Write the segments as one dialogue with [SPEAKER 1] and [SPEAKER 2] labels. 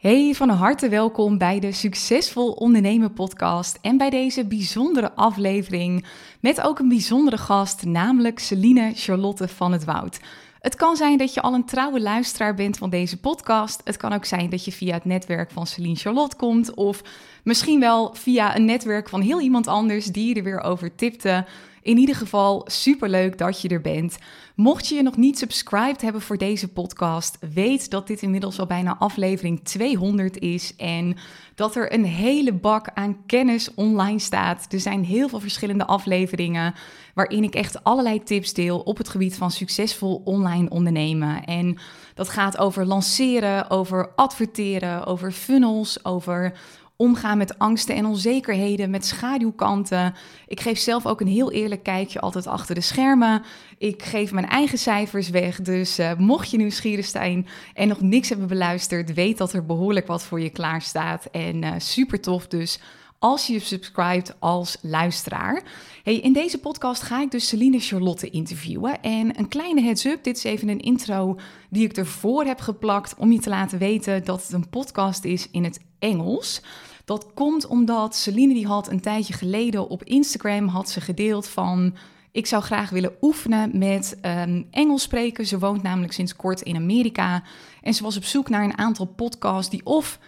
[SPEAKER 1] Hey, van harte welkom bij de Succesvol Ondernemen podcast en bij deze bijzondere aflevering met ook een bijzondere gast, namelijk Celine Charlotte van het Woud. Het kan zijn dat je al een trouwe luisteraar bent van deze podcast. Het kan ook zijn dat je via het netwerk van Celine Charlotte komt of misschien wel via een netwerk van heel iemand anders die je er weer over tipte. In ieder geval super leuk dat je er bent. Mocht je je nog niet subscribed hebben voor deze podcast, weet dat dit inmiddels al bijna aflevering 200 is en dat er een hele bak aan kennis online staat. Er zijn heel veel verschillende afleveringen waarin ik echt allerlei tips deel op het gebied van succesvol online ondernemen. En dat gaat over lanceren, over adverteren, over funnels, over omgaan met angsten en onzekerheden, met schaduwkanten. Ik geef zelf ook een heel eerlijk kijkje altijd achter de schermen. Ik geef mijn eigen cijfers weg. Dus uh, mocht je nieuwsgierig zijn en nog niks hebben beluisterd, weet dat er behoorlijk wat voor je klaar staat. En uh, super tof dus als je je subscribt als luisteraar. Hey, in deze podcast ga ik dus Celine Charlotte interviewen. En een kleine heads-up, dit is even een intro die ik ervoor heb geplakt om je te laten weten dat het een podcast is in het Engels. Dat komt omdat Celine die had een tijdje geleden op Instagram had ze gedeeld van ik zou graag willen oefenen met um, Engels spreken. Ze woont namelijk sinds kort in Amerika en ze was op zoek naar een aantal podcasts die of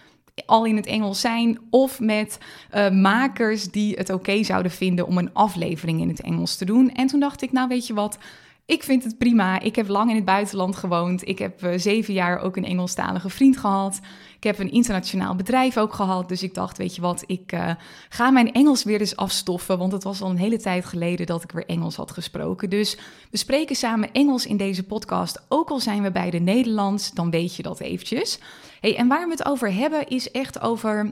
[SPEAKER 1] al in het Engels zijn of met uh, makers die het oké zouden vinden om een aflevering in het Engels te doen. En toen dacht ik, nou weet je wat, ik vind het prima. Ik heb lang in het buitenland gewoond. Ik heb uh, zeven jaar ook een Engelstalige vriend gehad. Ik heb een internationaal bedrijf ook gehad. Dus ik dacht, weet je wat, ik uh, ga mijn Engels weer eens afstoffen. Want het was al een hele tijd geleden dat ik weer Engels had gesproken. Dus we spreken samen Engels in deze podcast. Ook al zijn we beide Nederlands, dan weet je dat eventjes. Hey, en waar we het over hebben, is echt over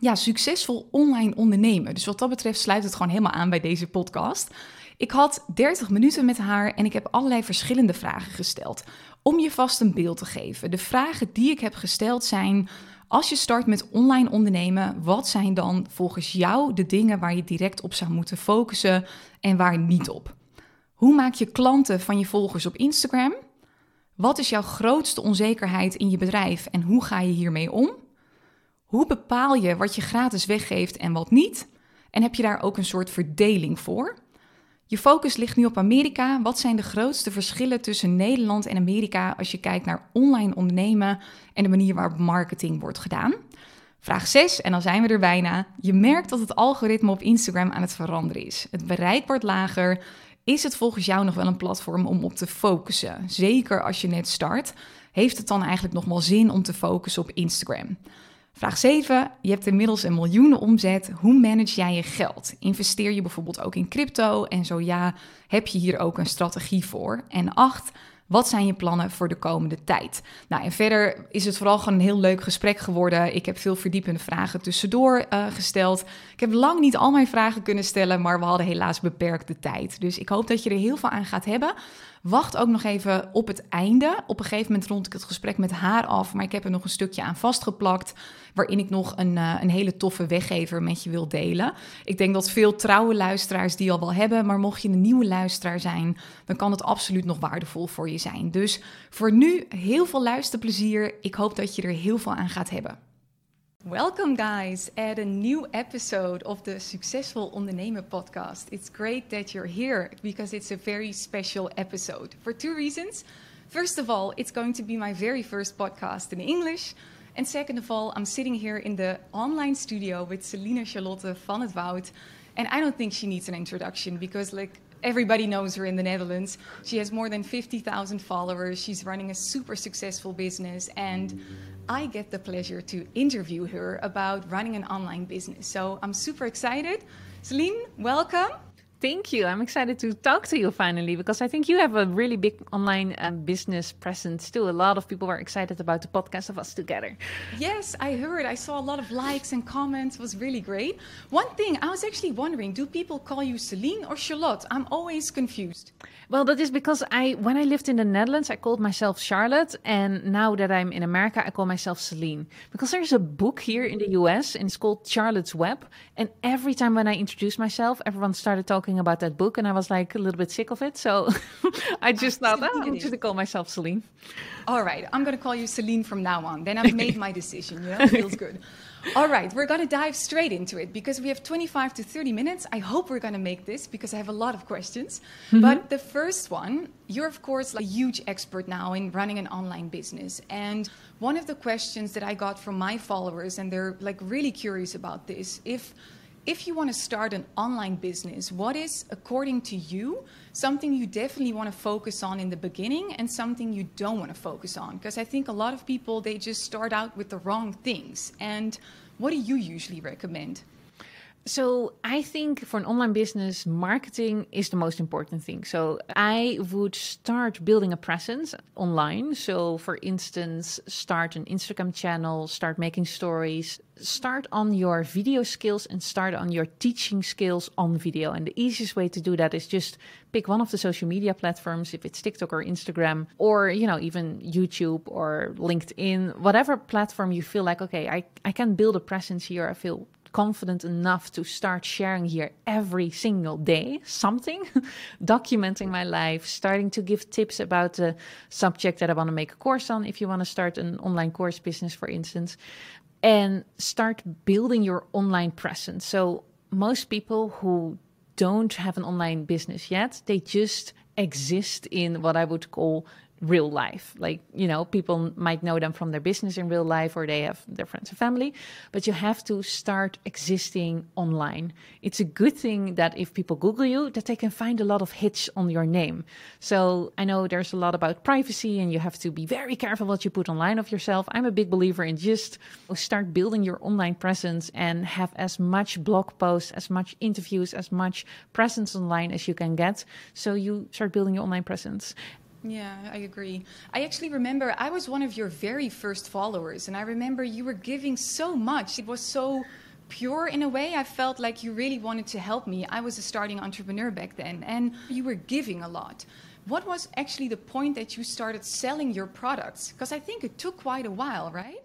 [SPEAKER 1] ja, succesvol online ondernemen. Dus wat dat betreft sluit het gewoon helemaal aan bij deze podcast. Ik had 30 minuten met haar en ik heb allerlei verschillende vragen gesteld. Om je vast een beeld te geven. De vragen die ik heb gesteld zijn: als je start met online ondernemen, wat zijn dan volgens jou de dingen waar je direct op zou moeten focussen en waar niet op? Hoe maak je klanten van je volgers op Instagram? Wat is jouw grootste onzekerheid in je bedrijf en hoe ga je hiermee om? Hoe bepaal je wat je gratis weggeeft en wat niet? En heb je daar ook een soort verdeling voor? Je focus ligt nu op Amerika. Wat zijn de grootste verschillen tussen Nederland en Amerika als je kijkt naar online ondernemen en de manier waarop marketing wordt gedaan? Vraag 6, en dan zijn we er bijna. Je merkt dat het algoritme op Instagram aan het veranderen is. Het bereik wordt lager. Is het volgens jou nog wel een platform om op te focussen? Zeker als je net start. Heeft het dan eigenlijk nog wel zin om te focussen op Instagram? Vraag 7. Je hebt inmiddels een miljoenen omzet. Hoe manage jij je geld? Investeer je bijvoorbeeld ook in crypto? En zo ja, heb je hier ook een strategie voor? En 8. Wat zijn je plannen voor de komende tijd? Nou, en verder is het vooral gewoon een heel leuk gesprek geworden. Ik heb veel verdiepende vragen tussendoor uh, gesteld. Ik heb lang niet al mijn vragen kunnen stellen, maar we hadden helaas beperkte tijd. Dus ik hoop dat je er heel veel aan gaat hebben. Wacht ook nog even op het einde. Op een gegeven moment rond ik het gesprek met haar af, maar ik heb er nog een stukje aan vastgeplakt, waarin ik nog een, uh, een hele toffe weggever met je wil delen. Ik denk dat veel trouwe luisteraars die al wel hebben, maar mocht je een nieuwe luisteraar zijn, dan kan het absoluut nog waardevol voor je zijn. Dus voor nu heel veel luisterplezier. Ik hoop dat je er heel veel aan gaat hebben. Welcome, guys, at a new episode of the Successful Ondernemer podcast. It's great that you're here because it's a very special episode for two reasons. First of all, it's going to be my very first podcast in English. And second of all, I'm sitting here in the online studio with Celine Charlotte van het Woud. And I don't think she needs an introduction because, like, everybody knows her in the Netherlands. She has more than 50,000 followers. She's running a super successful business. And I get the pleasure to interview her about running an online business. So I'm super excited. Celine, welcome.
[SPEAKER 2] Thank you. I'm excited to talk to you finally because I think you have a really big online um, business presence too. A lot of people were excited about the podcast of us together.
[SPEAKER 1] Yes, I heard. I saw a lot of likes and comments. It was really great. One thing I was actually wondering do people call you Celine or Charlotte? I'm always confused.
[SPEAKER 2] Well, that is because I, when I lived in the Netherlands, I called myself Charlotte, and now that I'm in America, I call myself Celine. Because there's a book here in the US, and it's called Charlotte's Web. And every time when I introduce myself, everyone started talking talking about that book, and I was like a little bit sick of it. So I just thought, oh, I'm just to call myself Celine.
[SPEAKER 1] All right, I'm going to call you Celine from now on. Then I've made my decision. You know, it feels good. All right, we're going to dive straight into it because we have 25 to 30 minutes. I hope we're going to make this because I have a lot of questions. Mm-hmm. But the first one, you're of course a huge expert now in running an online business. And one of the questions that I got from my followers, and they're like really curious about this, if if you want to start an online business, what is, according to you, something you definitely want to focus on in the beginning and something you don't want to focus on? Because I think a lot of people, they just start out with the wrong things. And what do you usually recommend?
[SPEAKER 2] So I think for an online business, marketing is the most important thing. So I would start building a presence online. So for instance, start an Instagram channel, start making stories, start on your video skills and start on your teaching skills on video. And the easiest way to do that is just pick one of the social media platforms, if it's TikTok or Instagram, or you know, even YouTube or LinkedIn, whatever platform you feel like, okay, I, I can build a presence here. I feel confident enough to start sharing here every single day something, documenting my life, starting to give tips about the subject that I want to make a course on. If you want to start an online course business, for instance, and start building your online presence. So, most people who don't have an online business yet, they just exist in what I would call real life. Like, you know, people might know them from their business in real life or they have their friends and family, but you have to start existing online. It's a good thing that if people Google you, that they can find a lot of hits on your name. So I know there's a lot about privacy and you have to be very careful what you put online of yourself. I'm a big believer in just start building your online presence and have as much blog posts, as much interviews, as much presence online as you can get. So you start building your online presence.
[SPEAKER 1] Yeah, I agree. I actually remember I was one of your very first followers, and I remember you were giving so much. It was so pure in a way. I felt like you really wanted to help me. I was a starting entrepreneur back then, and you were giving a lot. What was actually the point that you started selling your products? Because I think it took quite a while, right?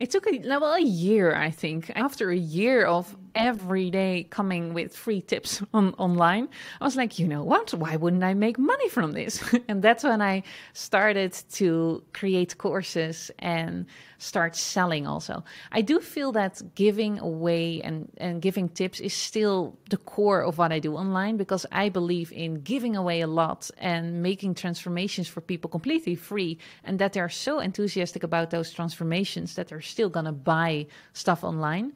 [SPEAKER 2] It took a, well, a year, I think. After a year of every day coming with free tips on online, I was like, you know what? Why wouldn't I make money from this? and that's when I started to create courses and start selling also. I do feel that giving away and, and giving tips is still the core of what I do online because I believe in giving away a lot and making transformations for people completely free and that they're so enthusiastic about those transformations that they're still going to buy stuff online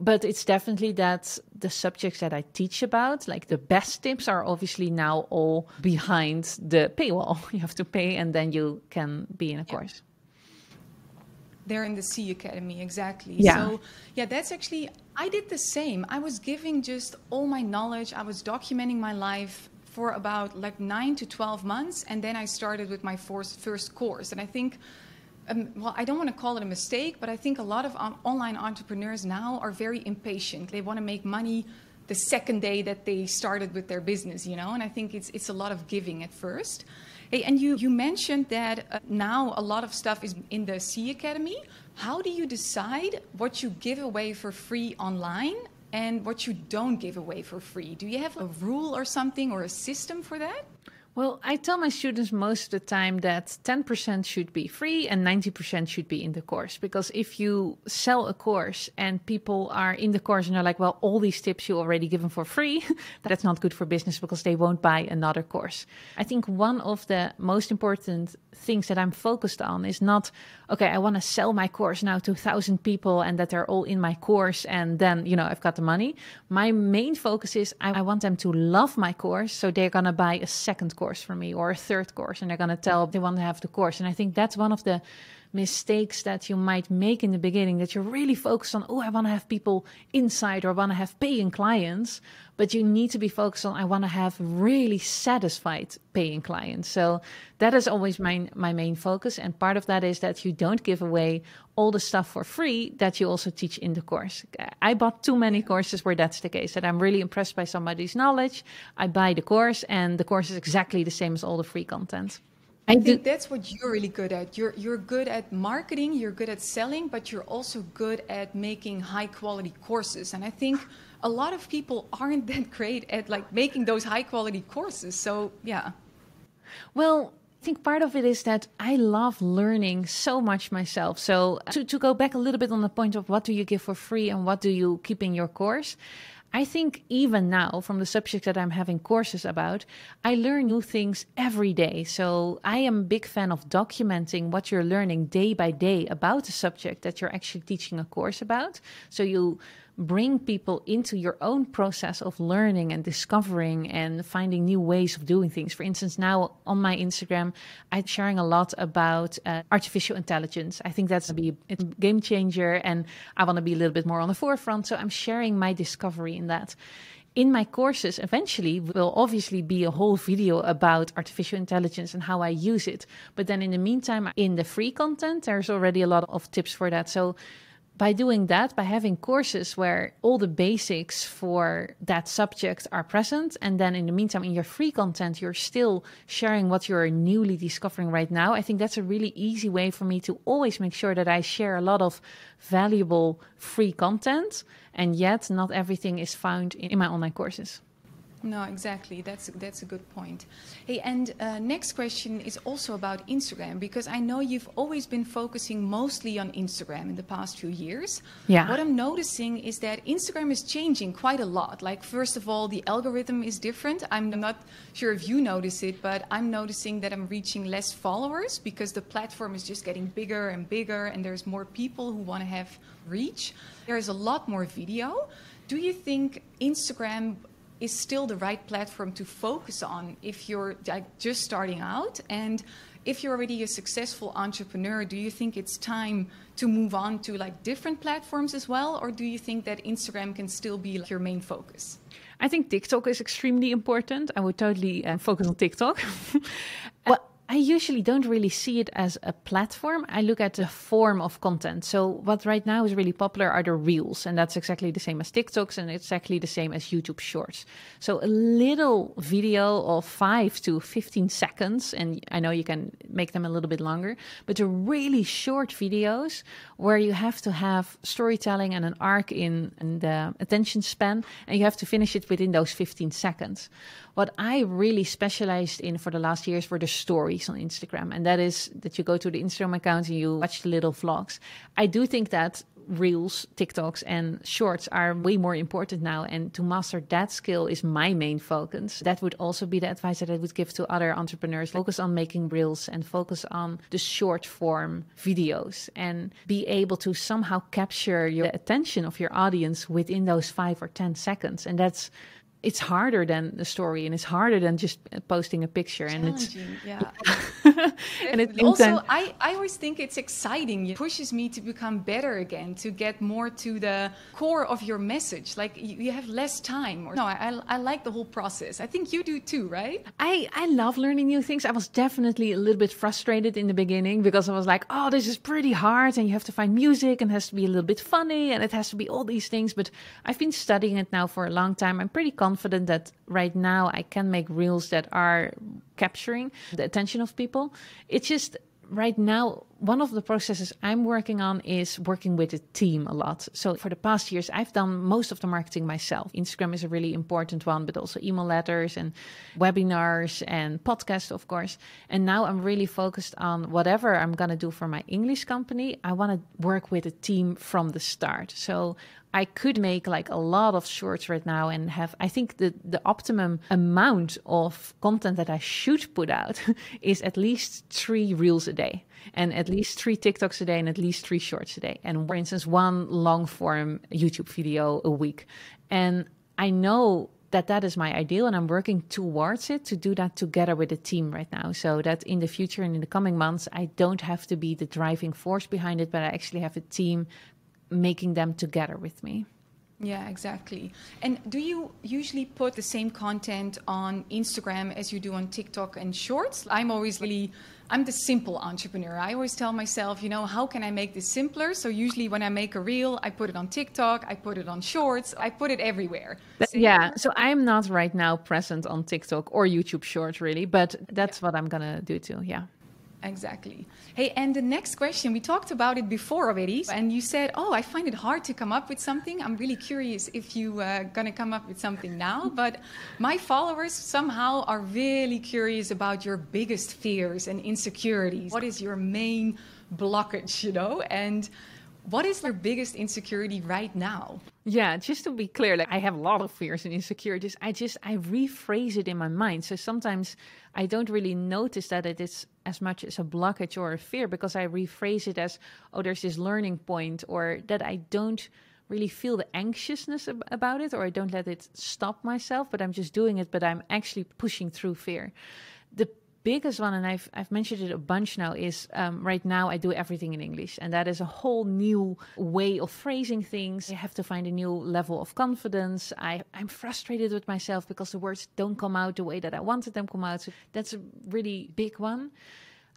[SPEAKER 2] but it's definitely that the subjects that I teach about, like the best tips, are obviously now all behind the paywall. You have to pay, and then you can be in a yeah. course.
[SPEAKER 1] They're in the C Academy, exactly.
[SPEAKER 2] Yeah.
[SPEAKER 1] So, yeah, that's actually, I did the same. I was giving just all my knowledge, I was documenting my life for about like nine to 12 months, and then I started with my first, first course. And I think um, well, I don't want to call it a mistake, but I think a lot of um, online entrepreneurs now are very impatient. They want to make money the second day that they started with their business, you know, and I think it's, it's a lot of giving at first. Hey, and you, you mentioned that uh, now a lot of stuff is in the C Academy. How do you decide what you give away for free online and what you don't give away for free? Do you have a rule or something or a system for that?
[SPEAKER 2] Well, I tell my students most of the time that 10% should be free and 90% should be in the course. Because if you sell a course and people are in the course and they're like, well, all these tips you already given for free, that's not good for business because they won't buy another course. I think one of the most important things that I'm focused on is not, okay, I want to sell my course now to 1,000 people and that they're all in my course and then, you know, I've got the money. My main focus is I want them to love my course so they're going to buy a second course from me or a third course and they're going to tell they want to have the course. And I think that's one of the mistakes that you might make in the beginning that you're really focused on, oh, I want to have people inside or want to have paying clients, but you need to be focused on, I want to have really satisfied paying clients. So that is always my, my main focus. And part of that is that you don't give away all the stuff for free that you also teach in the course. I bought too many courses where that's the case, that I'm really impressed by somebody's knowledge. I buy the course and the course is exactly the same as all the free content.
[SPEAKER 1] I, I think that's what you're really good at. You're you're good at marketing, you're good at selling, but you're also good at making high quality courses. And I think a lot of people aren't that great at like making those high quality courses. So yeah.
[SPEAKER 2] Well, I think part of it is that I love learning so much myself. So to, to go back a little bit on the point of what do you give for free and what do you keep in your course, I think even now, from the subject that I'm having courses about, I learn new things every day. So I am a big fan of documenting what you're learning day by day about the subject that you're actually teaching a course about. So you bring people into your own process of learning and discovering and finding new ways of doing things. For instance, now on my Instagram, I'm sharing a lot about uh, artificial intelligence. I think that's a, be a game changer, and I want to be a little bit more on the forefront. So I'm sharing my discovery in that in my courses eventually will obviously be a whole video about artificial intelligence and how I use it. But then in the meantime, in the free content, there's already a lot of tips for that. So by doing that, by having courses where all the basics for that subject are present, and then in the meantime, in your free content, you're still sharing what you're newly discovering right now, I think that's a really easy way for me to always make sure that I share a lot of valuable free content, and yet not everything is found in my online courses.
[SPEAKER 1] No, exactly. That's that's a good point. Hey, and uh, next question is also about Instagram because I know you've always been focusing mostly on Instagram in the past few years.
[SPEAKER 2] Yeah.
[SPEAKER 1] What I'm noticing is that Instagram is changing quite a lot. Like first of all, the algorithm is different. I'm not sure if you notice it, but I'm noticing that I'm reaching less followers because the platform is just getting bigger and bigger, and there's more people who want to have reach. There is a lot more video. Do you think Instagram is still the right platform to focus on if you're like, just starting out. And if you're already a successful entrepreneur do you think it's time to move on to like different platforms as well? Or do you think that instagram can still be like, your main focus?
[SPEAKER 2] I think tiktok is extremely important. I would totally uh, focus on tiktok. Well I usually don't really see it as a platform. I look at the form of content. So, what right now is really popular are the reels, and that's exactly the same as TikToks, and exactly the same as YouTube Shorts. So, a little video of five to 15 seconds, and I know you can make them a little bit longer, but the really short videos where you have to have storytelling and an arc in, in the attention span, and you have to finish it within those 15 seconds. What I really specialized in for the last years were the stories on Instagram. And that is that you go to the Instagram account and you watch the little vlogs. I do think that reels, TikToks, and shorts are way more important now. And to master that skill is my main focus. That would also be the advice that I would give to other entrepreneurs. Focus on making reels and focus on the short form videos and be able to somehow capture your attention of your audience within those five or 10 seconds. And that's it's harder than the story and it's harder than just posting a picture and it's
[SPEAKER 1] yeah. And it also I, I always think it's exciting. It pushes me to become better again to get more to the core of your message. Like you, you have less time or no I, I like the whole process. I think you do too right?
[SPEAKER 2] I i love learning new things. I was definitely a little bit frustrated in the beginning because i was like oh this is pretty hard and you have to find music and it has to be a little bit funny and it has to be all these things. But i've been studying it now for a long time. I'm pretty confident confident that right now I can make reels that are capturing the attention of people. It's just right now one of the processes I'm working on is working with a team a lot. So for the past years, I've done most of the marketing myself. Instagram is a really important one, but also email letters and webinars and podcasts, of course. And now I'm really focused on whatever I'm going to do for my English company. I want to work with a team from the start. So I could make like a lot of shorts right now and have I think the the optimum amount of content that I should put out is at least 3 reels a day and at least 3 TikToks a day and at least 3 shorts a day and for instance one long form YouTube video a week and I know that that is my ideal and i'm working towards it to do that together with the team right now so that in the future and in the coming months i don't have to be the driving force behind it but i actually have a team making them together with me.
[SPEAKER 1] Yeah, exactly. And do you usually put the same content on Instagram as you do on TikTok and Shorts? I'm always really, I'm the simple entrepreneur. I always tell myself, you know, how can I make this simpler? So usually when I make a reel, I put it on TikTok, I put it on Shorts, I put it everywhere.
[SPEAKER 2] yeah. So I'm not right now present on TikTok or YouTube Shorts really, but that's yeah. what I'm going to do too. Yeah.
[SPEAKER 1] Exactly. Hey, and the next question, we talked about it before already, and you said, Oh, I find it hard to come up with something. I'm really curious if you are uh, gonna come up with something now. But my followers somehow are really curious about your biggest fears and insecurities. What is your main blockage, you know? And what is your biggest insecurity right now?
[SPEAKER 2] Yeah, just to be clear, like I have a lot of fears and insecurities. I just I rephrase it in my mind. So sometimes I don't really notice that it is as much as a blockage or a fear because I rephrase it as, oh, there's this learning point, or that I don't really feel the anxiousness ab- about it, or I don't let it stop myself, but I'm just doing it, but I'm actually pushing through fear. The biggest one, and I've I've mentioned it a bunch now, is um, right now I do everything in English, and that is a whole new way of phrasing things. I have to find a new level of confidence. I I'm frustrated with myself because the words don't come out the way that I wanted them to come out. So that's a really big one.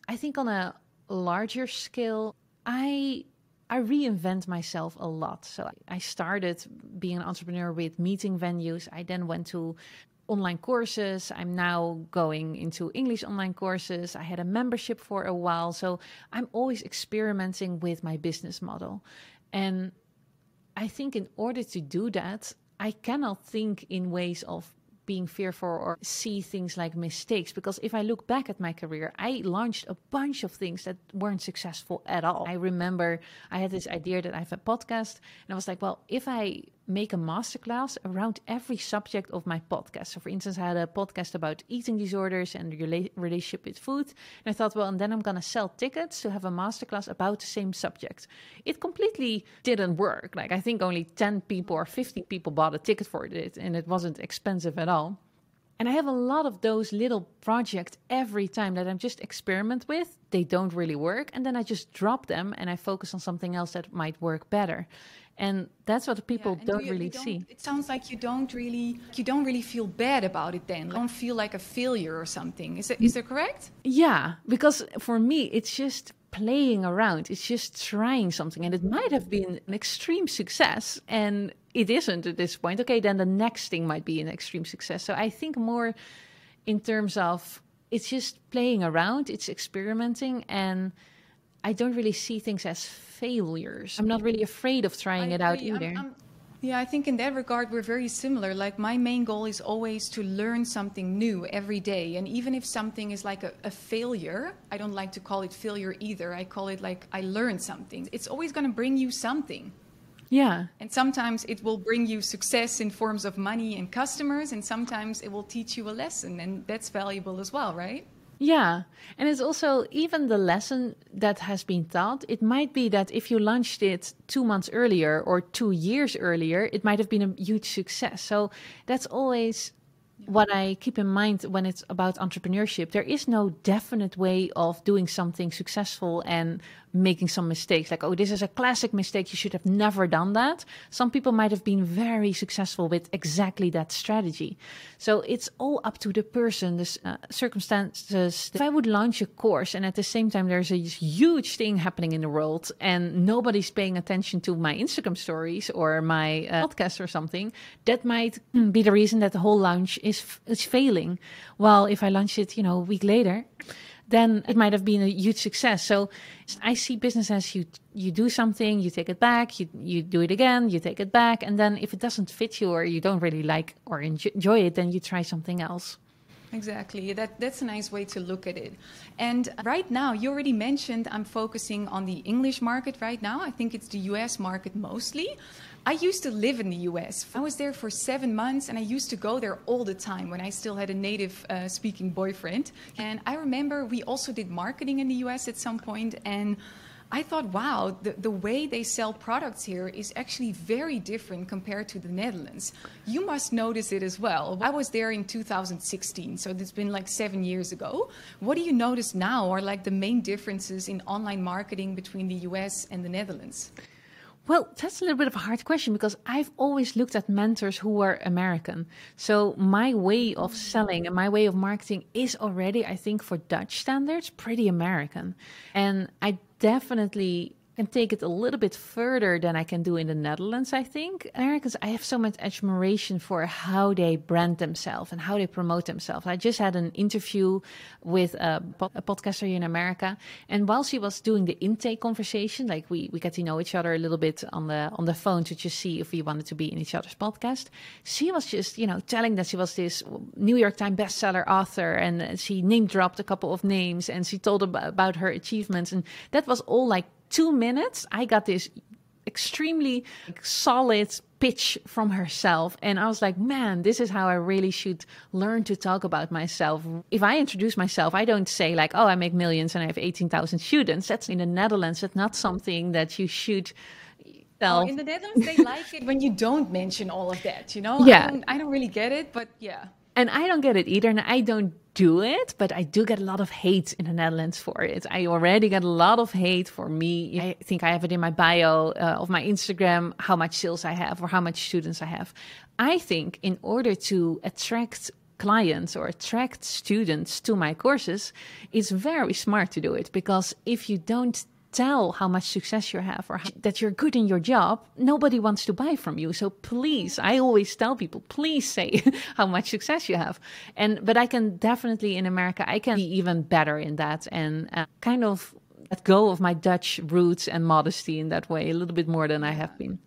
[SPEAKER 2] I think on a larger scale, I I reinvent myself a lot. So I started being an entrepreneur with meeting venues. I then went to online courses. I'm now going into English online courses. I had a membership for a while. So I'm always experimenting with my business model. And I think in order to do that, I cannot think in ways of being fearful or see things like mistakes because if I look back at my career, I launched a bunch of things that weren't successful at all. I remember I had this idea that I have a podcast and I was like, well, if I make a masterclass around every subject of my podcast. So, for instance, I had a podcast about eating disorders and your relationship with food. And I thought, well, and then I'm going to sell tickets to have a masterclass about the same subject. It completely didn't work. Like, I think only 10 people or 50 people bought a ticket for it, and it wasn't expensive at all. And I have a lot of those little projects every time that I'm just experiment with. They don't really work. And then I just drop them and I focus on something else that might work better and that's what people yeah, don't do you, really
[SPEAKER 1] don't,
[SPEAKER 2] see.
[SPEAKER 1] it sounds like you don't really you don't really feel bad about it then. You don't feel like a failure or something. Is it is that correct?
[SPEAKER 2] Yeah because for me it's just playing around. It's just trying something. And it might have been an extreme success and it isn't at this point. Okay then the next thing might be an extreme success. So i think more in terms of it's just playing around. It's experimenting. And I don't really see things as failures. I'm not really afraid of trying I it out either. I'm, I'm,
[SPEAKER 1] yeah, I think in that regard we're very similar. Like my main goal is always to learn something new every day. And even if something is like a, a failure, I don't like to call it failure either. I call it like I learned something. It's always going to bring you something.
[SPEAKER 2] Yeah.
[SPEAKER 1] And sometimes it will bring you success in forms of money and customers, and sometimes it will teach you a lesson, and that's valuable as well, right?
[SPEAKER 2] Yeah. And it's also even the lesson that has been taught. It might be that if you launched it two months earlier or two years earlier, it might have been a huge success. So that's always what I keep in mind when it's about entrepreneurship. There is no definite way of doing something successful and making some mistakes. Like oh this is a classic mistake. You should have never done that. Some people might have been very successful with exactly that strategy. So it's all up to the person the uh, circumstances. If i would launch a course and at the same time there's a huge thing happening in the world and nobody's paying attention to my instagram stories or my uh, podcast or something that might be the reason that the whole launch is is failing. While if i launch it you know a week later then it might have been a huge success. So I see business as you you do something, you take it back, you you do it again, you take it back, and then if it doesn't fit you or you don't really like or enjoy it, then you try something else.
[SPEAKER 1] Exactly. That that's a nice way to look at it. And right now, you already mentioned I'm focusing on the English market right now. I think it's the US market mostly. I used to live in the US. I was there for seven months and I used to go there all the time when I still had a native uh, speaking boyfriend. And I remember we also did marketing in the US at some point and I thought, wow, the, the way they sell products here is actually very different compared to the Netherlands. You must notice it as well. I was there in 2016, so it's been like seven years ago. What do you notice now are like the main differences in online marketing between the US and the Netherlands?
[SPEAKER 2] Well, that's a little bit of a hard question because I've always looked at mentors who were American. So my way of selling and my way of marketing is already, I think, for Dutch standards, pretty American. And I definitely can take it a little bit further than I can do in the Netherlands, I think. Americans, I have so much admiration for how they brand themselves and how they promote themselves. I just had an interview with a, a podcaster here in America, and while she was doing the intake conversation, like we, we get to know each other a little bit on the on the phone to just see if we wanted to be in each other's podcast, she was just, you know, telling that she was this New York Times bestseller author and she name dropped a couple of names and she told about her achievements. And that was all like two minutes, I got this extremely solid pitch from herself. And I was like, man, this is how I really should learn to talk about myself. If I introduce myself, I don't say, like, oh, I make millions and I have 18,000 students. That's in the Netherlands. That's not something that you should.
[SPEAKER 1] Oh, in the Netherlands, they like it when you don't mention all of that, you know?
[SPEAKER 2] Yeah.
[SPEAKER 1] I don't, I don't really get it, but yeah.
[SPEAKER 2] And I don't get it either. And I don't do it, but I do get a lot of hate in the Netherlands for it. I already get a lot of hate for me. I think I have it in my bio uh, of my Instagram how much sales I have or how much students I have. I think in order to attract clients or attract students to my courses, it's very smart to do it because if you don't tell how much success you have or how, that you're good in your job, nobody wants to buy from you. So please, I always tell people, please say how much success you have. And but I can definitely in America, I can be even better in that and uh, kind of let go of my Dutch roots and modesty in that way a little bit more than I have been.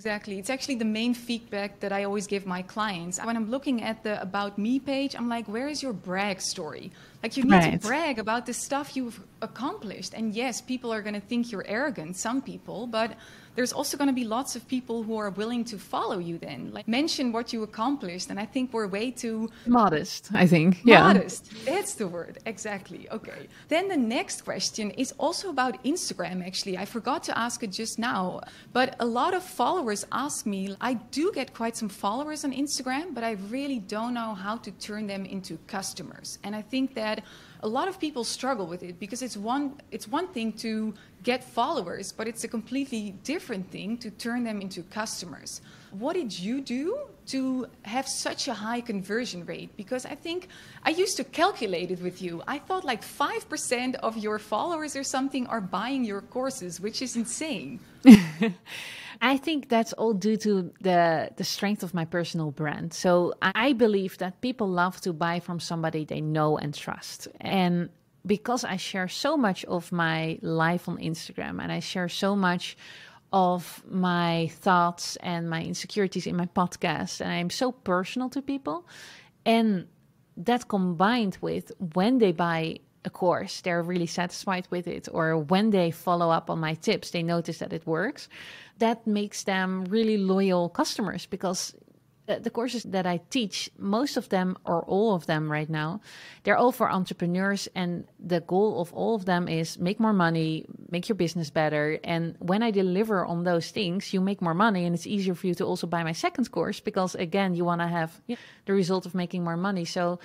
[SPEAKER 1] Exactly. It's actually the main feedback that I always give my clients. When I'm looking at the About Me page, I'm like, where is your brag story? Like, you need right. to brag about the stuff you've accomplished. And yes, people are going to think you're arrogant, some people, but there's also going to be lots of people who are willing to follow you then. Like, mention what you accomplished. And I think we're way too
[SPEAKER 2] modest, I think. Yeah.
[SPEAKER 1] Modest. That's the word. Exactly. Okay. Then the next question is also about Instagram, actually. I forgot to ask it just now, but a lot of followers ask me, I do get quite some followers on Instagram, but I really don't know how to turn them into customers. And I think that a lot of people struggle with it because it's one it's one thing to get followers, but it's a completely different thing to turn them into customers. What did you do to have such a high conversion rate? Because I think I used to calculate it with you. I thought like 5% of your followers or something are buying your courses, which is insane.
[SPEAKER 2] I think that's all due to the the strength of my personal brand. So I believe that people love to buy from somebody they know and trust. And because I share so much of my life on Instagram and I share so much of my thoughts and my insecurities in my podcast, and I'm so personal to people. And that combined with when they buy a course, they're really satisfied with it, or when they follow up on my tips, they notice that it works. That makes them really loyal customers because the courses that I teach, most of them or all of them right now, they're all for entrepreneurs. And the goal of all of them is make more money, make your business better. And when I deliver on those things, you make more money. And it's easier for you to also buy my second course because, again, you want to have the result of making more money. So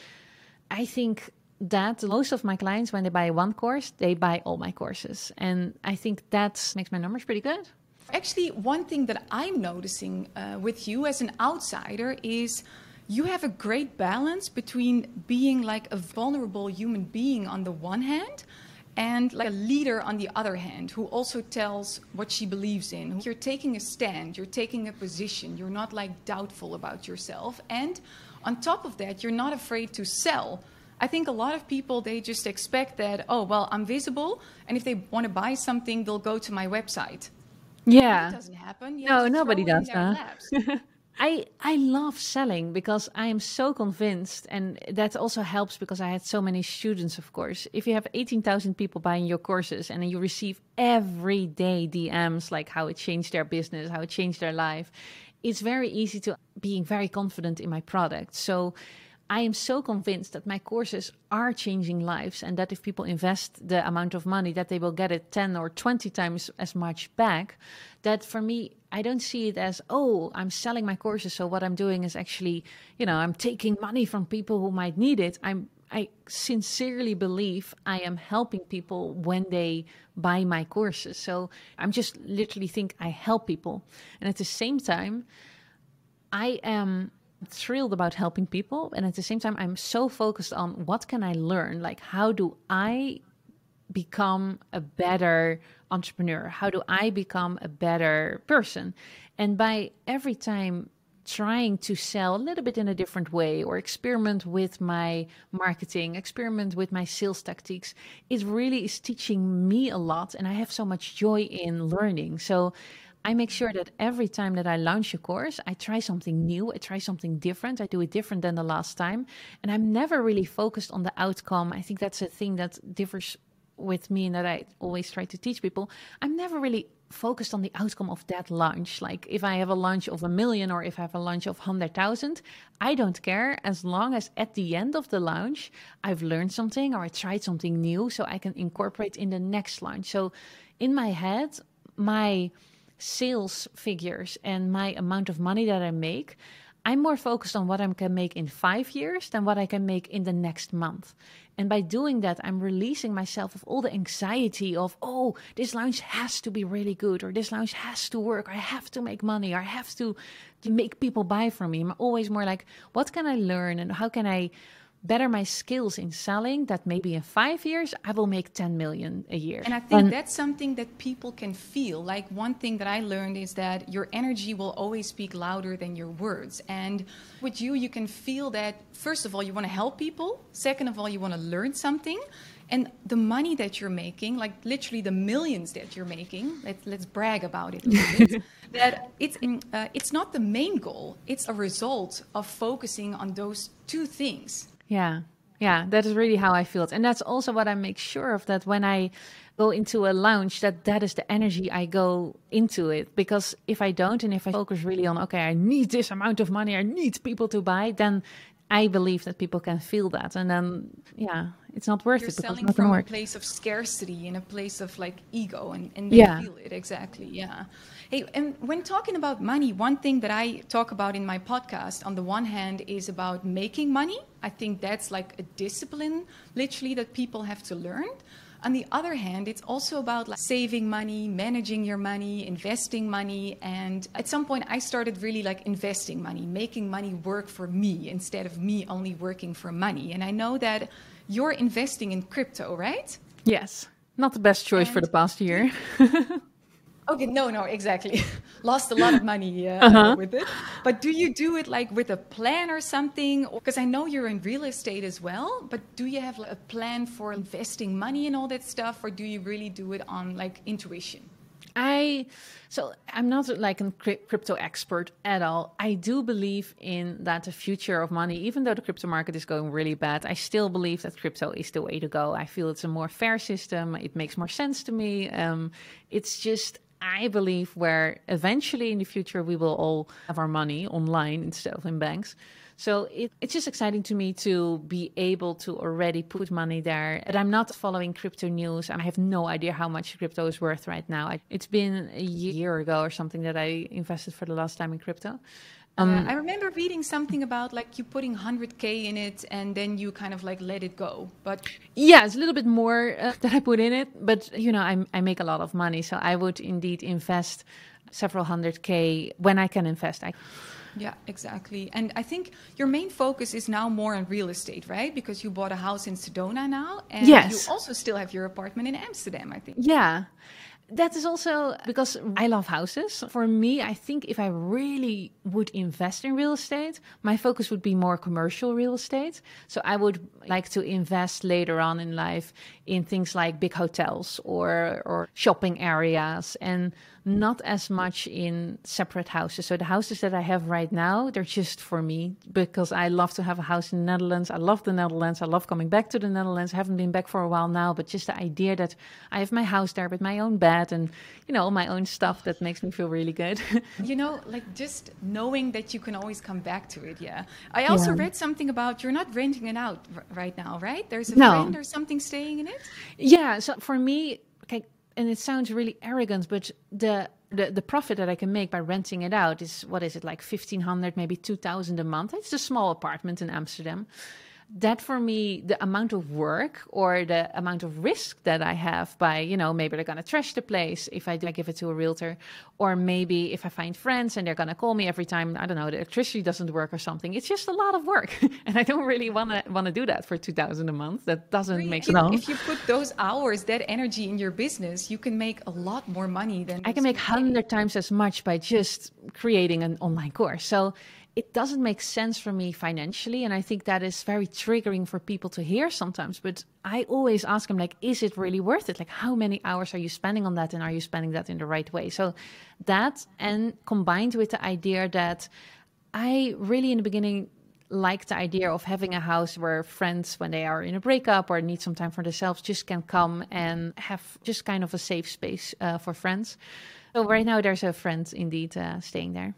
[SPEAKER 2] I think that most of my clients, when they buy one course, they buy all my courses. And I think that makes my numbers pretty good.
[SPEAKER 1] Actually, one thing that I'm noticing uh, with you as an outsider is you have a great balance between being like a vulnerable human being on the one hand and like a leader on the other hand who also tells what she believes in. You're taking a stand, you're taking a position, you're not like doubtful about yourself. And on top of that, you're not afraid to sell. I think a lot of people they just expect that, oh, well, I'm visible, and if they want to buy something, they'll go to my website.
[SPEAKER 2] Yeah.
[SPEAKER 1] That doesn't happen. You
[SPEAKER 2] no, nobody does that. I I love selling because I am so convinced, and that also helps because I had so many students. Of course, if you have eighteen thousand people buying your courses and you receive every day DMs like how it changed their business, how it changed their life, it's very easy to being very confident in my product. So I am so convinced that my courses are changing lives and that if people invest the amount of money that they will get it 10 or 20 times as much back that for me I don't see it as oh I'm selling my courses so what I'm doing is actually you know I'm taking money from people who might need it. I'm I sincerely believe I am helping people when they buy my courses. So I'm just literally think I help people. And at the same time I am thrilled about helping people and at the same time i'm so focused on what can i learn like how do i become a better entrepreneur? How do I become a better person? And by every time trying to sell a little bit in a different way or experiment with my marketing, experiment with my sales tactics, it really is teaching me a lot. And I have so much joy in learning. So I make sure that every time that I launch a course, I try something new, I try something different, I do it different than the last time. And I'm never really focused on the outcome. I think that's a thing that differs with me and that I always try to teach people. I'm never really focused on the outcome of that launch. Like if I have a launch of a million or if I have a launch of 100,000, I don't care as long as at the end of the launch, I've learned something or I tried something new so I can incorporate in the next launch. So in my head, my sales figures and my amount of money that I make, I'm more focused on what I can make in five years than what I can make in the next month. And by doing that, I'm releasing myself of all the anxiety of, oh, this launch has to be really good, or this launch has to work, or I have to make money, or I have to, to make people buy from me. I'm always more like, what can I learn and how can I better my skills in selling that maybe in five years I will make 10 million a year.
[SPEAKER 1] And I think and that's something that people can feel. Like one thing that I learned is that your energy will always speak louder than your words. And with you, you can feel that, first of all, you want to help people. Second of all, you want to learn something. And the money that you're making, like literally the millions that you're making, let, let's brag about it a little bit, that it's, uh, it's not the main goal. It's a result of focusing on those two things
[SPEAKER 2] yeah. Yeah, that is really how I feel it. And that's also what I make sure of that when I go into a lounge that that is the energy I go into it because if I don't and if I focus really on okay, I need this amount of money, I need people to buy, then I believe that people can feel that and then yeah, it's not worth
[SPEAKER 1] You're
[SPEAKER 2] it
[SPEAKER 1] because
[SPEAKER 2] selling
[SPEAKER 1] from
[SPEAKER 2] work.
[SPEAKER 1] a place of scarcity in a place of like ego and, and
[SPEAKER 2] yeah.
[SPEAKER 1] feel it exactly. Yeah. Hey, and when talking about money, one thing that I talk about in my podcast, on the one hand, is about making money. I think that's like a discipline, literally, that people have to learn. On the other hand, it's also about like saving money, managing your money, investing money. And at some point, I started really like investing money, making money work for me instead of me only working for money. And I know that you're investing in crypto, right?
[SPEAKER 2] Yes. Not the best choice and for the past year.
[SPEAKER 1] Okay, no, no, exactly. Lost a lot of money uh, uh-huh. with it. But do you do it like with a plan or something? Because I know you're in real estate as well, but do you have a plan for investing money and all that stuff, or do you really do it on like intuition?
[SPEAKER 2] I so I'm not like a crypto expert at all. I do believe in that the future of money, even though the crypto market is going really bad, I still believe that crypto is the way to go. I feel it's a more fair system. It makes more sense to me. Um, it's just I believe where eventually in the future we will all have our money online instead of in banks. So it, it's just exciting to me to be able to already put money there. But I'm not following crypto news. I have no idea how much crypto is worth right now. It's been a year ago or something that I invested for the last time in crypto.
[SPEAKER 1] Um, uh, I remember reading something about like you putting 100k in it and then you kind of like let it go. But
[SPEAKER 2] yeah, it's a little bit more uh, that I put in it, but you know, I, I make a lot of money, so I would indeed invest several hundred k when I can invest. I
[SPEAKER 1] yeah, exactly. And I think your main focus is now more on real estate, right? Because you bought a house in Sedona now, and
[SPEAKER 2] yes.
[SPEAKER 1] you also still have your apartment in Amsterdam, I think.
[SPEAKER 2] Yeah. That is also because I love houses. For me, I think if I really would invest in real estate, my focus would be more commercial real estate. So I would like to invest later on in life in things like big hotels or or shopping areas and not as much in separate houses. So the houses that I have right now, they're just for me because I love to have a house in the Netherlands. I love the Netherlands. I love coming back to the Netherlands. I haven't been back for a while now, but just the idea that I have my house there with my own bed and, you know, all my own stuff that makes me feel really good.
[SPEAKER 1] you know, like just knowing that you can always come back to it. Yeah. I also yeah. read something about you're not renting it out r- right now, right? There's a no. friend or something staying in it?
[SPEAKER 2] Yeah. So for me, okay, and it sounds really arrogant, but the the, the profit that I can make by renting it out is what is it like fifteen hundred, maybe two thousand a month. It's a small apartment in Amsterdam. That for me, the amount of work or the amount of risk that I have by, you know, maybe they're going to trash the place if I, do, I give it to a realtor, or maybe if I find friends and they're going to call me every time, I don't know, the electricity doesn't work or something. It's just a lot of work. and I don't really want to want to do that for 2000 a month. That doesn't make
[SPEAKER 1] sense. If you put those hours, that energy in your business, you can make a lot more money than
[SPEAKER 2] I can make 100 times as much by just creating an online course. So it doesn't make sense for me financially and i think that is very triggering for people to hear sometimes but i always ask them like is it really worth it? Like how many hours are you spending on that and are you spending that in the right way? So that and combined with the idea that i really in the beginning like the idea of having a house where friends when they are in a breakup or need some time for themselves just can come and have just kind of a safe space uh, for friends. So right now there's a friend indeed uh, staying there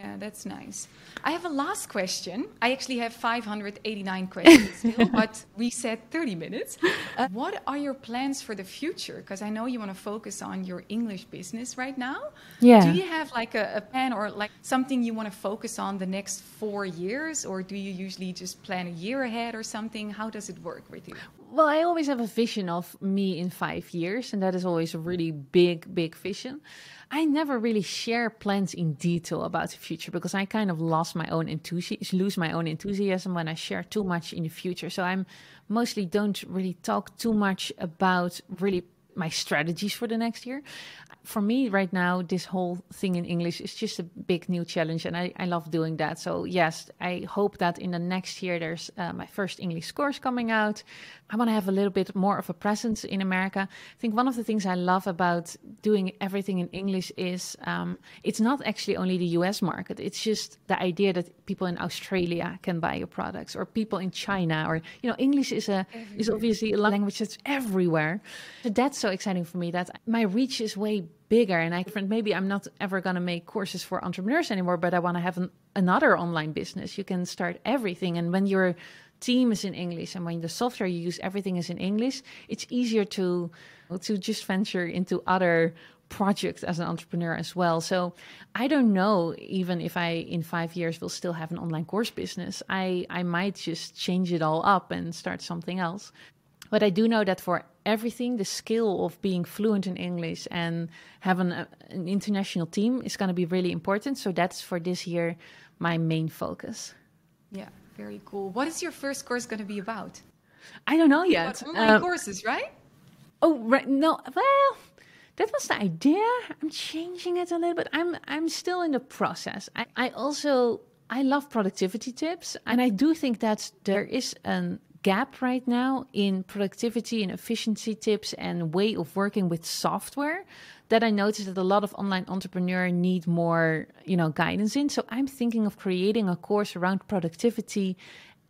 [SPEAKER 1] yeah, that's nice. I have a last question. I actually have 589 questions still, but we said 30 minutes. Uh, what are your plans for the future? Because I know you want to focus on your English business right now.
[SPEAKER 2] Yeah.
[SPEAKER 1] Do you have like a, a plan or like something you want to focus on the next four years, or do you usually just plan a year ahead or something? How does it work with you?
[SPEAKER 2] Well, I always have a vision of me in five years, and that is always a really big, big vision. I never really share plans in detail about the future because I kind of lost my own enthusiasm, lose my own enthusiasm when I share too much in the future. So I'm mostly don't really talk too much about really my strategies for the next year for me right now, this whole thing in English is just a big new challenge, and I, I love doing that. So yes, I hope that in the next year there's uh, my first English course coming out. I want to have a little bit more of a presence in America. I think one of the things I love about doing everything in English is um, it's not actually only the U.S. market. It's just the idea that people in Australia can buy your products, or people in China, or you know, English is a everywhere. is obviously a language that's everywhere. So that's so exciting for me that my reach is way bigger and I maybe I'm not ever going to make courses for entrepreneurs anymore, but I want to have an, another online business. You can start everything. And when your team is in English and when the software you use, everything is in English, it's easier to, to just venture into other projects as an entrepreneur as well. So I don't know even if I in five years will still have an online course business. I, I might just change it all up and start something else. But I do know that for everything, the skill of being fluent in English and having a, an international team is going to be really important. So that's for this year my main focus.
[SPEAKER 1] Yeah, very cool. What is your first course going to be about?
[SPEAKER 2] I don't know yet.
[SPEAKER 1] online um, courses, right?
[SPEAKER 2] Oh, right. No, well, that was the idea. I'm changing it a little bit. I'm I'm still in the process. I, I also I love productivity tips, and I do think that there is an gap right now in productivity and efficiency tips and way of working with software that I noticed that a lot of online entrepreneurs need more, you know, guidance in. So I'm thinking of creating a course around productivity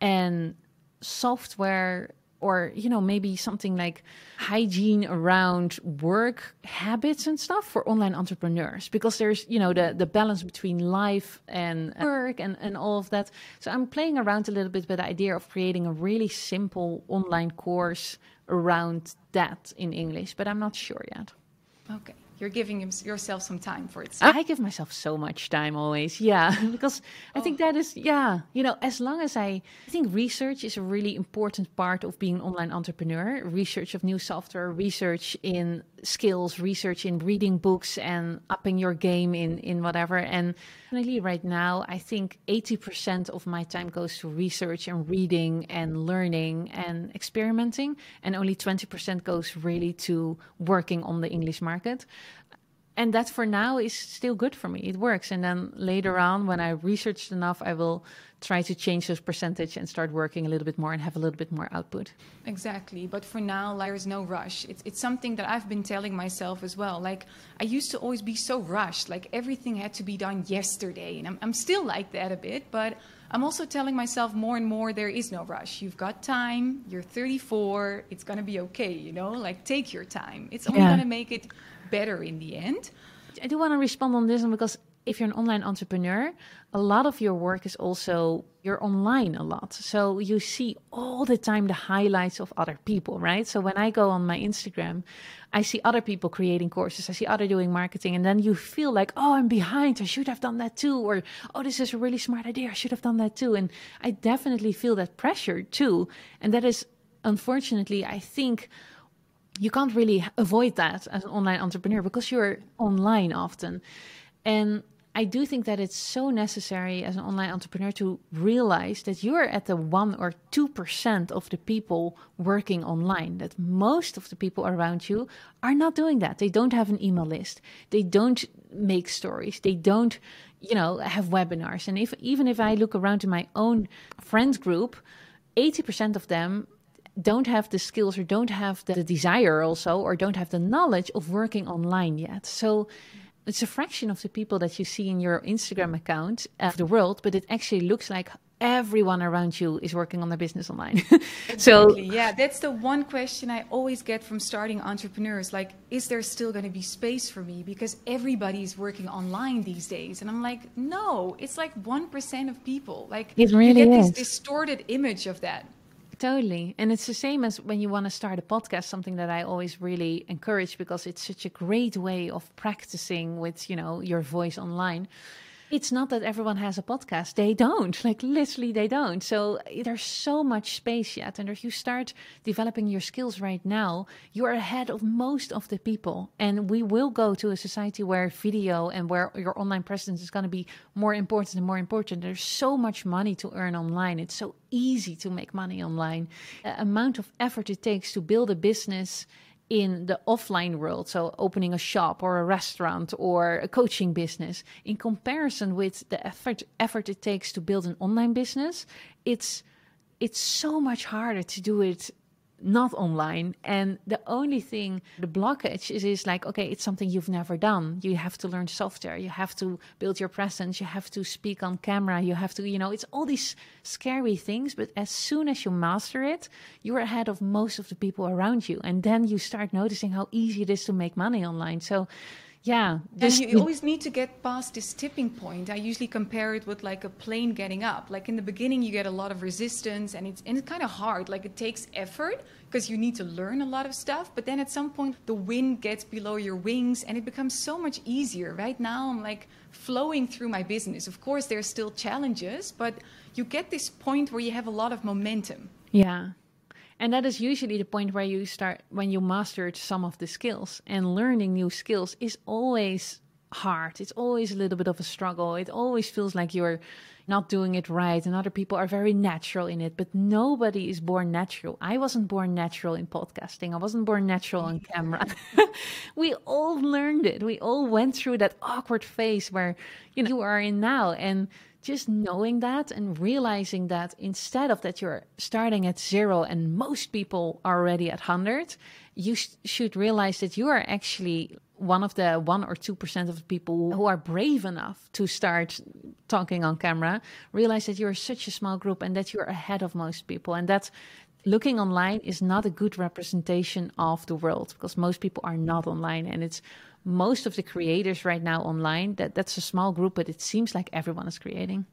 [SPEAKER 2] and software or you know maybe something like hygiene around work habits and stuff for online entrepreneurs. Because there's you know the the balance between life and work and and all of that. So i'm playing around a little bit with the idea of creating a really simple online course around that in english but i'm not sure yet.
[SPEAKER 1] Okay you're giving yourself some time for it.
[SPEAKER 2] I give myself so much time always. Yeah, because I think that is yeah, you know, as long as I I think research is a really important part of being an online entrepreneur. Research of new software, research in skills, research in reading books and upping your game in in whatever. And really right now, I think 80% of my time goes to research and reading and learning and experimenting and only 20% goes really to working on the English market and that for now is still good for me. It works. And then later on, when I researched enough, I will try to change those percentage and start working a little bit more and have a little bit more output.
[SPEAKER 1] Exactly. But for now, like, there's no rush. It's, it's something that I've been telling myself as well. Like, I used to always be so rushed. Like, everything had to be done yesterday. And I'm, I'm still like that a bit. But I'm also telling myself more and more there is no rush. You've got time. You're 34. It's going to be okay, you know? Like, take your time. It's only yeah. going to make it better in the end.
[SPEAKER 2] I do want to respond on this one because if you're an online entrepreneur, a lot of your work is also you're online a lot. So you see all the time the highlights of other people, right? So when I go on my Instagram, I see other people creating courses, I see other doing marketing, and then you feel like, oh, I'm behind. I should have done that too. Or, oh, this is a really smart idea. I should have done that too. And I definitely feel that pressure too. And that is, unfortunately, I think you can't really avoid that as an online entrepreneur because you're online often. And I do think that it's so necessary as an online entrepreneur to realize that you're at the 1 or 2% of the people working online, that most of the people around you are not doing that. They don't have an email list. They don't make stories. They don't, you know, have webinars. And if even if I look around in my own friends group, 80% of them don't have the skills or don't have the desire also or don't have the knowledge of working online yet. So it's a fraction of the people that you see in your Instagram account of the world, but it actually looks like everyone around you is working on their business online.
[SPEAKER 1] so yeah, that's the one question I always get from starting entrepreneurs like is there still going to be space for me because everybody is working online these days and I'm like no, it's like 1% of people. Like
[SPEAKER 2] it really
[SPEAKER 1] you get
[SPEAKER 2] is.
[SPEAKER 1] this distorted image of that.
[SPEAKER 2] Totally. And it's the same as when you want to start a podcast, something that I always really encourage because it's such a great way of practicing with, you know, your voice online it's not that everyone has a podcast. They don't. Like literally they don't. So eh, there's so much space yet. And if you start developing your skills right now, you're ahead of most of the people. And we will go to a society where video and where your online presence is going to be more important and more important. There's so much money to earn online. It's so easy to make money online. The amount of effort it takes to build a business in the offline world, so opening a shop or a restaurant or a coaching business, in comparison with the effort effort it takes to build an online business, it's it's so much harder to do it not online. And the only thing, the blockage is, is like, okay, it's something you've never done. You have to learn software. You have to build your presence. You have to speak on camera. You have to, you know, it's all these scary things. But as soon as you master it, you're ahead of most of the people around you. And then you start noticing how easy it is to make money online. So, yeah.
[SPEAKER 1] and you, you always need to get past this tipping point. I usually compare it with like a plane getting up. Like in the beginning, you get a lot of resistance and it's, and it's kind of hard. Like it takes effort because you need to learn a lot of stuff. But then at some point, the wind gets below your wings and it becomes so much easier. Right now, I'm like flowing through my business. Of course, there are still challenges, but you get this point where you have a lot of momentum.
[SPEAKER 2] Yeah. And that is usually the point where you start when you mastered some of the skills. And learning new skills is always hard. It's always a little bit of a struggle. It always feels like you're not doing it right and other people are very natural in it but nobody is born natural i wasn't born natural in podcasting i wasn't born natural on camera we all learned it we all went through that awkward phase where you know you are in now and just knowing that and realizing that instead of that you're starting at zero and most people are already at 100 you sh- should realize that you are actually one of the one or two percent of people who are brave enough to start talking on camera. Realize that you're such a small group and that you're ahead of most people and that looking online is not a good representation of the world because most people are not online and it's most of the creators right now online that that's a small group but it seems like everyone is creating.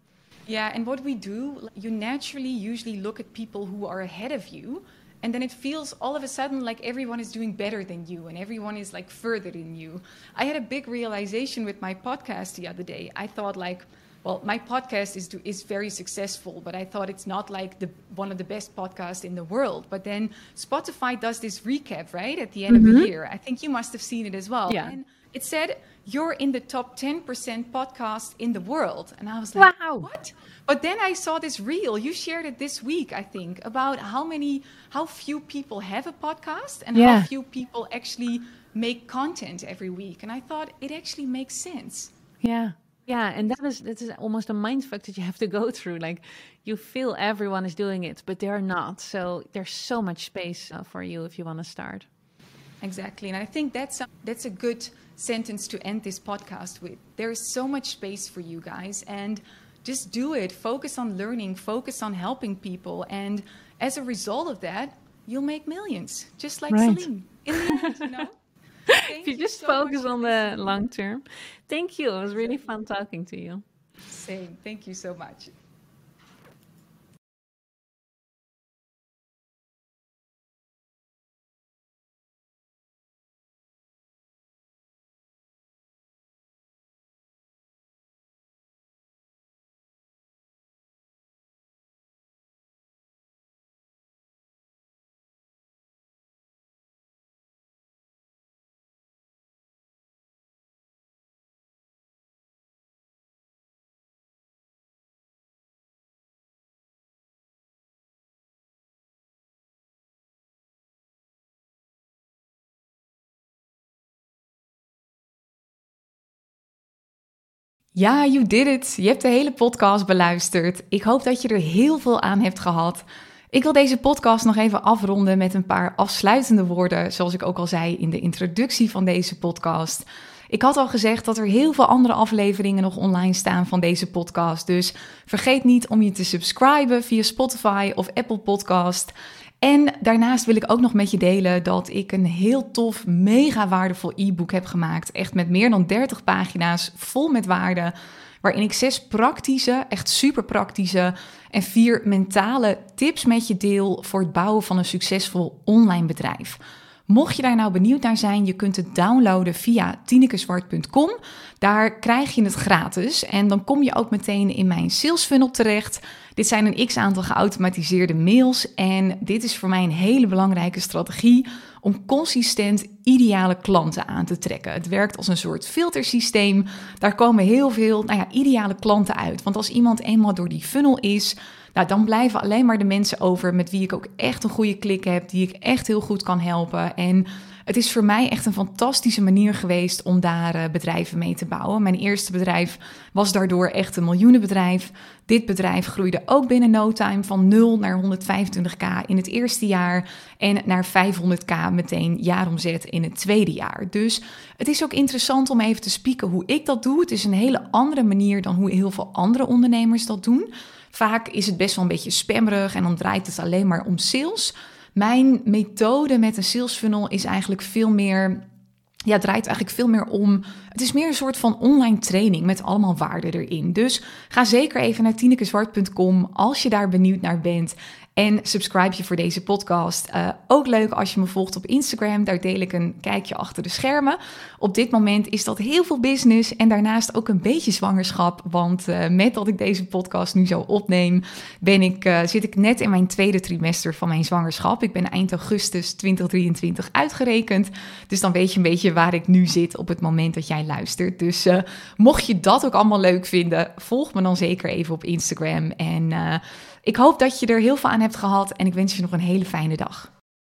[SPEAKER 1] Yeah and what we do you naturally usually look at people who are ahead of you and then it feels all of a sudden like everyone is doing better than you and everyone is like further than you. I had a big realization with my podcast the other day. I thought like well my podcast is is very successful but i thought it's not like the one of the best podcasts in the world but then spotify does this recap right at the end mm-hmm. of the mm-hmm. year i think you must have seen it as well
[SPEAKER 2] yeah.
[SPEAKER 1] and it said you're in the top 10% podcast in the world and i was like
[SPEAKER 2] wow
[SPEAKER 1] what but then I saw this reel. You shared it this week, I think, about how many, how few people have a podcast and
[SPEAKER 2] yeah.
[SPEAKER 1] how few people actually make content every week. And I thought it actually makes sense.
[SPEAKER 2] Yeah. Yeah, and that is that is almost a mindfuck that you have to go through. Like you feel everyone is doing it, but they're not. So there's so much space uh, for you if you want to start.
[SPEAKER 1] Exactly, and I think that's a, that's a good sentence to end this podcast with. There is so much space for you guys, and just do it. Focus on learning, focus on helping people. And as a result of that, you'll make millions, just like
[SPEAKER 2] right.
[SPEAKER 1] Celine in the end, you know?
[SPEAKER 2] you just focus on the long term. Thank you. It was really fun talking to you.
[SPEAKER 1] Same. Thank you so much. Ja, you did it. Je hebt de hele podcast beluisterd. Ik hoop dat je er heel veel aan hebt gehad. Ik wil deze podcast nog even afronden met een paar afsluitende woorden, zoals ik ook al zei in de introductie van deze podcast. Ik had al gezegd dat er heel veel andere afleveringen nog online staan van deze podcast. Dus vergeet niet om je te subscriben via Spotify of Apple Podcast. En daarnaast wil ik ook nog met je delen dat ik een heel tof, mega waardevol e-book heb gemaakt. Echt met meer dan 30 pagina's, vol met waarde. Waarin ik zes praktische, echt super praktische en vier mentale tips met je deel voor het bouwen van een succesvol online bedrijf. Mocht je daar nou benieuwd naar zijn, je kunt het downloaden via tinekeswart.com. Daar krijg je het gratis en dan kom je ook meteen in mijn sales funnel terecht. Dit zijn een x aantal geautomatiseerde mails en dit is voor mij een hele belangrijke strategie om consistent ideale klanten aan te trekken. Het werkt als een soort filtersysteem. Daar komen heel veel nou ja, ideale klanten uit. Want als iemand eenmaal door die funnel is, nou, dan blijven alleen maar de mensen over met wie ik ook echt een goede klik heb, die ik echt heel goed kan helpen. En het is voor mij echt een fantastische manier geweest om daar uh, bedrijven mee te bouwen. Mijn eerste bedrijf was daardoor echt een miljoenenbedrijf. Dit bedrijf groeide ook binnen no time van 0 naar 125k in het eerste jaar en naar 500k meteen jaaromzet in het tweede jaar. Dus het is ook interessant om even te spieken hoe ik dat doe. Het is een hele andere manier dan hoe heel veel andere ondernemers dat doen. Vaak is het best wel een beetje spammerig en dan draait het alleen maar om sales. Mijn methode met een sales funnel is eigenlijk veel meer ja, draait eigenlijk veel meer om. Het is meer een soort van online training met allemaal waarden erin. Dus ga zeker even naar tinekeswart.com als je daar benieuwd naar bent. En subscribe je voor deze podcast. Uh, ook leuk als je me volgt op Instagram. Daar deel ik een kijkje achter de schermen. Op dit moment is dat heel veel business en daarnaast ook een beetje zwangerschap. Want uh, met dat ik deze podcast nu zo opneem, ben ik, uh, zit ik net in mijn tweede trimester van mijn zwangerschap. Ik ben eind augustus 2023 uitgerekend. Dus dan weet je een beetje waar ik nu zit op het moment dat jij luistert. Dus mocht je dat ook allemaal leuk vinden, volg me dan zeker even op Instagram. En ik hoop dat je er heel veel aan hebt gehad en ik wens je nog een hele fijne dag.